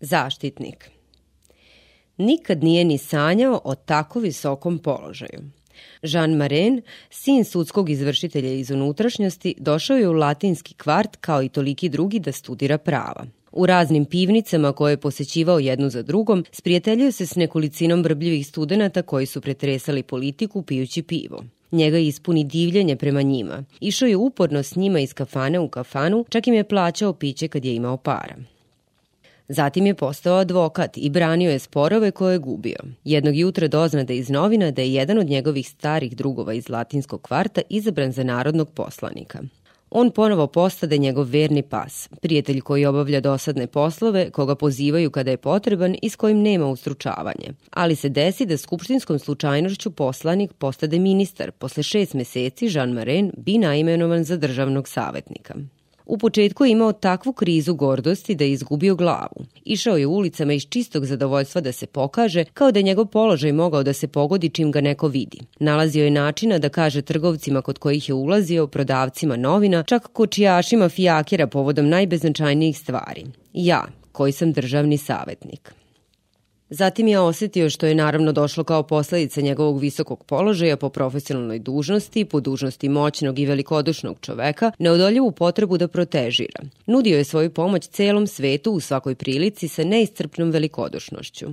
Zaštitnik Nikad nije ni sanjao o tako visokom položaju. Jean Maren, sin sudskog izvršitelja iz unutrašnjosti, došao je u latinski kvart kao i toliki drugi da studira prava. U raznim pivnicama koje je posećivao jednu za drugom, sprijateljio se s nekolicinom brbljivih studenta koji su pretresali politiku pijući pivo. Njega ispuni divljenje prema njima. Išao je uporno s njima iz kafane u kafanu, čak im je plaćao piće kad je imao para. Zatim je postao advokat i branio je sporove koje je gubio. Jednog jutra doznade iz novina da je jedan od njegovih starih drugova iz latinskog kvarta izabran za narodnog poslanika. On ponovo postade njegov verni pas, prijatelj koji obavlja dosadne poslove, koga pozivaju kada je potreban i s kojim nema ustručavanje. Ali se desi da skupštinskom slučajnošću poslanik postade ministar. Posle šest meseci Jean Maren bi naimenovan za državnog savetnika. U početku je imao takvu krizu gordosti da je izgubio glavu. Išao je ulicama iz čistog zadovoljstva da se pokaže, kao da je njegov položaj mogao da se pogodi čim ga neko vidi. Nalazio je načina da kaže trgovcima kod kojih je ulazio, prodavcima novina, čak kočijašima fijakera povodom najbeznačajnijih stvari. Ja, koji sam državni savetnik. Zatim je osetio što je naravno došlo kao posledica njegovog visokog položaja po profesionalnoj dužnosti, po dužnosti moćnog i velikodušnog čoveka, neodoljivu potrebu da protežira. Nudio je svoju pomoć celom svetu u svakoj prilici sa neiscrpnom velikodušnošću.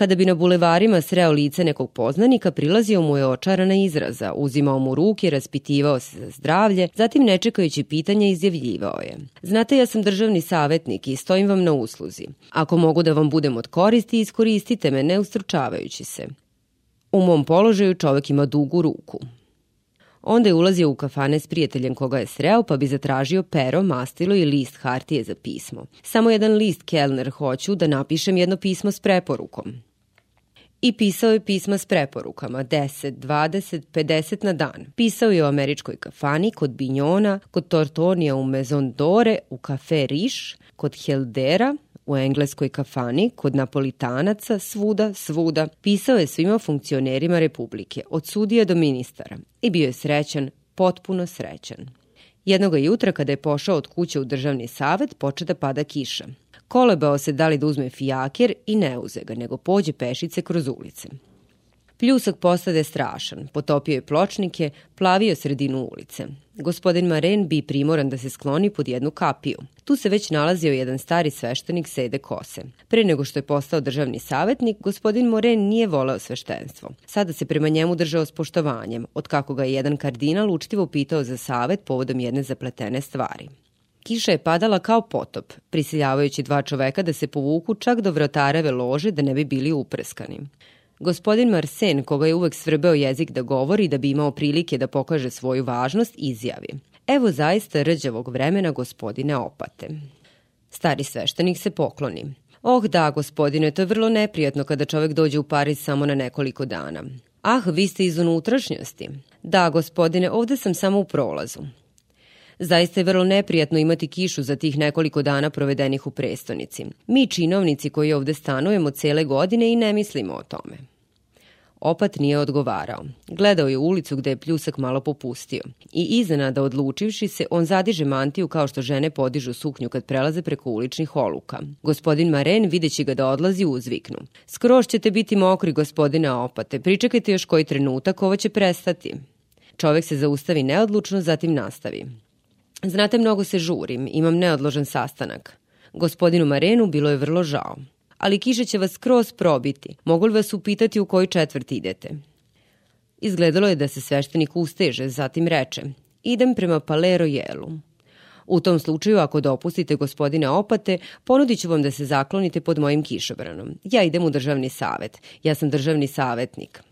Kada bi na bulevarima sreo lice nekog poznanika, prilazio mu je očarana izraza, uzimao mu ruke, raspitivao se za zdravlje, zatim nečekajući pitanja izjavljivao je. Znate, ja sam državni savetnik i stojim vam na usluzi. Ako mogu da vam budem od koristi, iskoristite me, ne ustručavajući se. U mom položaju čovek ima dugu ruku. Onda je ulazio u kafane s prijateljem koga je sreo, pa bi zatražio pero, mastilo i list hartije za pismo. Samo jedan list, Kellner, hoću da napišem jedno pismo s preporukom. I pisao je pisma s preporukama, 10, 20, 50 na dan. Pisao je u američkoj kafani, kod Bignona, kod Tortonija u Maison Dore, u kafe Riš, kod Heldera, u engleskoj kafani, kod napolitanaca, svuda, svuda. Pisao je svima funkcionerima Republike, od sudija do ministara. I bio je srećan, potpuno srećan. Jednoga jutra kada je pošao od kuće u državni savet, poče da pada kiša. Kolebao se da li da uzme fijaker i ne uze ga, nego pođe pešice kroz ulice. Pljusak postade strašan, potopio je pločnike, plavio sredinu ulice. Gospodin Maren bi primoran da se skloni pod jednu kapiju. Tu se već nalazio jedan stari sveštenik sede kose. Pre nego što je postao državni savetnik, gospodin Moren nije voleo sveštenstvo. Sada se prema njemu držao s poštovanjem, od kako ga je jedan kardinal učtivo pitao za savet povodom jedne zapletene stvari. Kiša je padala kao potop, prisiljavajući dva čoveka da se povuku čak do vratareve lože da ne bi bili upreskani. Gospodin Marsen, koga je uvek svrbeo jezik da govori da bi imao prilike da pokaže svoju važnost, izjavi. Evo zaista rđavog vremena gospodine opate. Stari sveštenik se pokloni. Oh da, gospodine, to je vrlo neprijatno kada čovek dođe u Pariz samo na nekoliko dana. Ah, vi ste iz unutrašnjosti. Da, gospodine, ovde sam samo u prolazu. Zaista je vrlo neprijatno imati kišu za tih nekoliko dana provedenih u prestonici. Mi činovnici koji ovde stanujemo cele godine i ne mislimo o tome. Opat nije odgovarao. Gledao je ulicu gde je pljusak malo popustio. I iznenada odlučivši se, on zadiže mantiju kao što žene podižu suknju kad prelaze preko uličnih oluka. Gospodin Maren, videći ga da odlazi, uzviknu. Skroz ćete biti mokri, gospodine Opate. Pričekajte još koji trenutak, ovo će prestati. Čovek se zaustavi neodlučno, zatim nastavi. Znate, mnogo se žurim, imam neodložen sastanak. Gospodinu Marenu bilo je vrlo žao. Ali kiša će vas skroz probiti. Mogu li vas upitati u koju četvrt idete? Izgledalo je da se sveštenik usteže, zatim reče idem prema Palero Jelu. U tom slučaju, ako dopustite gospodine opate, ponudit ću vam da se zaklonite pod mojim kišobranom. Ja idem u državni savet. Ja sam državni savetnik.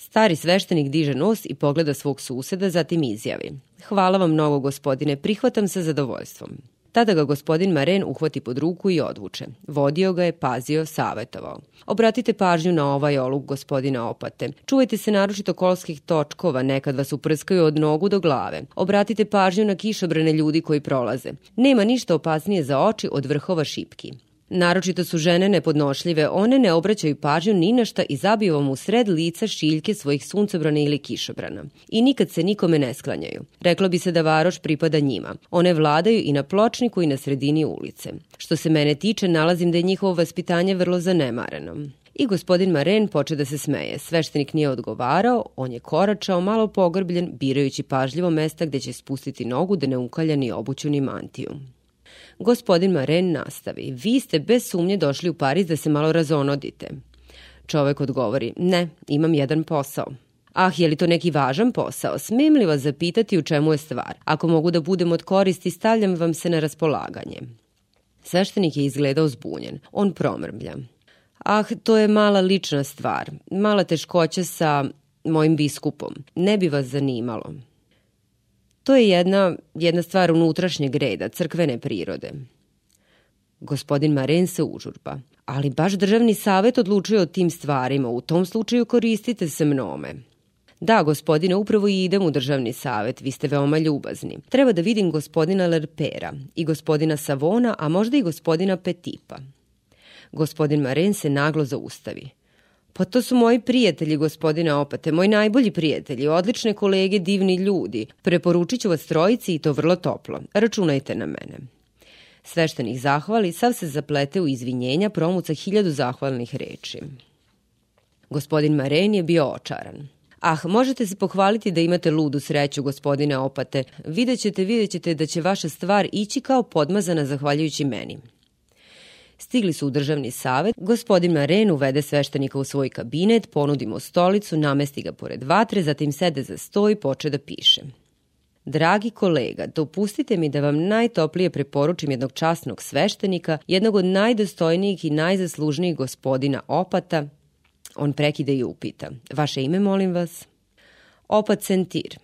Stari sveštenik diže nos i pogleda svog suseda, zatim izjavi. Hvala vam mnogo, gospodine, prihvatam sa zadovoljstvom. Tada ga gospodin Maren uhvati pod ruku i odvuče. Vodio ga je, pazio, savetovao. Obratite pažnju na ovaj oluk gospodina opate. Čuvajte se naročito kolskih točkova, nekad vas uprskaju od nogu do glave. Obratite pažnju na kišobrane ljudi koji prolaze. Nema ništa opasnije za oči od vrhova šipki. Naročito su žene nepodnošljive, one ne obraćaju pažnju ni na šta i zabiju vam u sred lica šiljke svojih suncobrana ili kišobrana. I nikad se nikome ne sklanjaju. Reklo bi se da varoš pripada njima. One vladaju i na pločniku i na sredini ulice. Što se mene tiče, nalazim da je njihovo vaspitanje vrlo zanemareno. I gospodin Maren poče da se smeje. Sveštenik nije odgovarao, on je koračao, malo pogrbljen, birajući pažljivo mesta gde će spustiti nogu da ne ukalja ni obuću ni mantiju. Gospodin Maren nastavi. Vi ste bez sumnje došli u Pariz da se malo razonodite. Čovek odgovori. Ne, imam jedan posao. Ah, je li to neki važan posao? Smijem li vas zapitati u čemu je stvar? Ako mogu da budem od koristi, stavljam vam se na raspolaganje. Sveštenik je izgledao zbunjen. On promrmlja. Ah, to je mala lična stvar. Mala teškoća sa mojim biskupom. Ne bi vas zanimalo. To je jedna, jedna stvar unutrašnjeg reda, crkvene prirode. Gospodin Maren se užurba. Ali baš državni savet odlučuje o tim stvarima, u tom slučaju koristite se mnome. Da, gospodine, upravo i idem u državni savet, vi ste veoma ljubazni. Treba da vidim gospodina Lerpera i gospodina Savona, a možda i gospodina Petipa. Gospodin Maren se naglo zaustavi. Pa to su moji prijatelji, gospodine Opate, moji najbolji prijatelji, odlične kolege, divni ljudi. Preporučit ću vas trojici i to vrlo toplo. Računajte na mene. Sveštenih zahvali sav se zaplete u izvinjenja promuca hiljadu zahvalnih reči. Gospodin Maren je bio očaran. Ah, možete se pohvaliti da imate ludu sreću, gospodine Opate. Videćete, videćete da će vaša stvar ići kao podmazana zahvaljujući meni. Stigli su u državni savet, gospodin Maren uvede sveštenika u svoj kabinet, ponudi mu stolicu, namesti ga pored vatre, zatim sede za sto i poče da piše. Dragi kolega, dopustite mi da vam najtoplije preporučim jednog časnog sveštenika, jednog od najdostojnijih i najzaslužnijih gospodina Opata. On prekide i upita. Vaše ime, molim vas? Opat Sentir.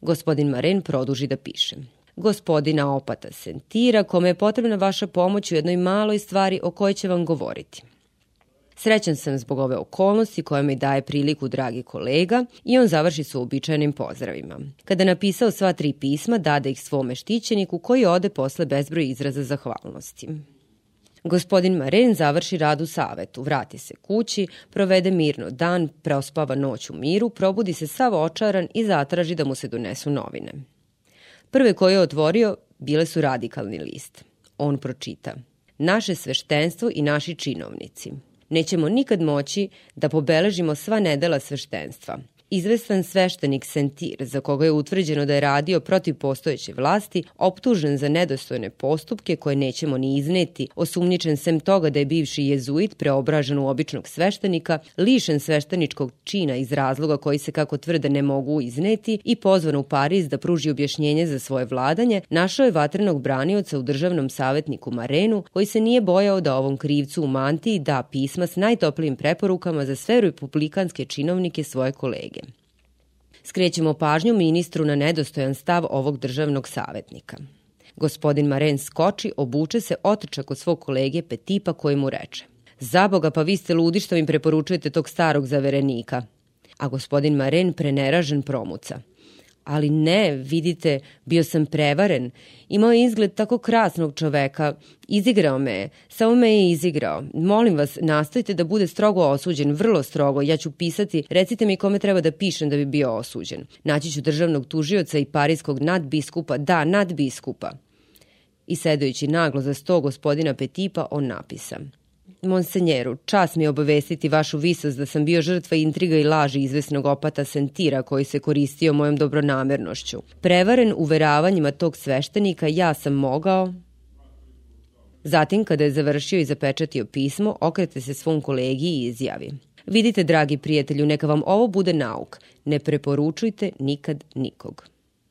Gospodin Maren produži da piše gospodina Opata Sentira, kome je potrebna vaša pomoć u jednoj maloj stvari o kojoj će vam govoriti. Srećan sam zbog ove okolnosti koja mi daje priliku, dragi kolega, i on završi sa uobičajenim pozdravima. Kada napisao sva tri pisma, dade ih svome štićeniku koji ode posle bezbroj izraza zahvalnosti. Gospodin Maren završi rad u savetu, vrati se kući, provede mirno dan, preospava noć u miru, probudi se sav očaran i zatraži da mu se donesu novine. Prve koje je otvorio bile su radikalni list. On pročita. Naše sveštenstvo i naši činovnici. Nećemo nikad moći da pobeležimo sva nedela sveštenstva – Izvestan sveštenik Sentir, za koga je utvrđeno da je radio protiv postojeće vlasti, optužen za nedostojne postupke koje nećemo ni izneti, osumnjičen sem toga da je bivši jezuit preobražen u običnog sveštenika, lišen svešteničkog čina iz razloga koji se kako tvrde ne mogu izneti i pozvan u Pariz da pruži objašnjenje za svoje vladanje, našao je vatrenog branioca u državnom savetniku Marenu, koji se nije bojao da ovom krivcu u mantiji da pisma s najtoplijim preporukama za sve republikanske činovnike svoje kolege skrećemo pažnju ministru na nedostojan stav ovog državnog savetnika. Gospodin Maren skoči, obuče se, otrča kod svog kolege Petipa koji mu reče Za Boga, pa vi ste ludi što im preporučujete tog starog zaverenika. A gospodin Maren preneražen promuca – Ali ne, vidite, bio sam prevaren. Imao je izgled tako krasnog čoveka. Izigrao me je. Samo me je izigrao. Molim vas, nastojite da bude strogo osuđen, vrlo strogo. Ja ću pisati, recite mi kome treba da pišem da bi bio osuđen. Naći ću državnog tužioca i parijskog nadbiskupa, da, nadbiskupa. I sedajući naglo za sto gospodina Petipa, on napisa – Monsenjeru, čas mi je obavestiti vašu visost da sam bio žrtva intriga i laži izvesnog opata Sentira koji se koristio mojom dobronamernošću. Prevaren uveravanjima tog sveštenika, ja sam mogao... Zatim, kada je završio i zapečatio pismo, okrete se svom kolegi i izjavi. Vidite, dragi prijatelju, neka vam ovo bude nauk. Ne preporučujte nikad nikog.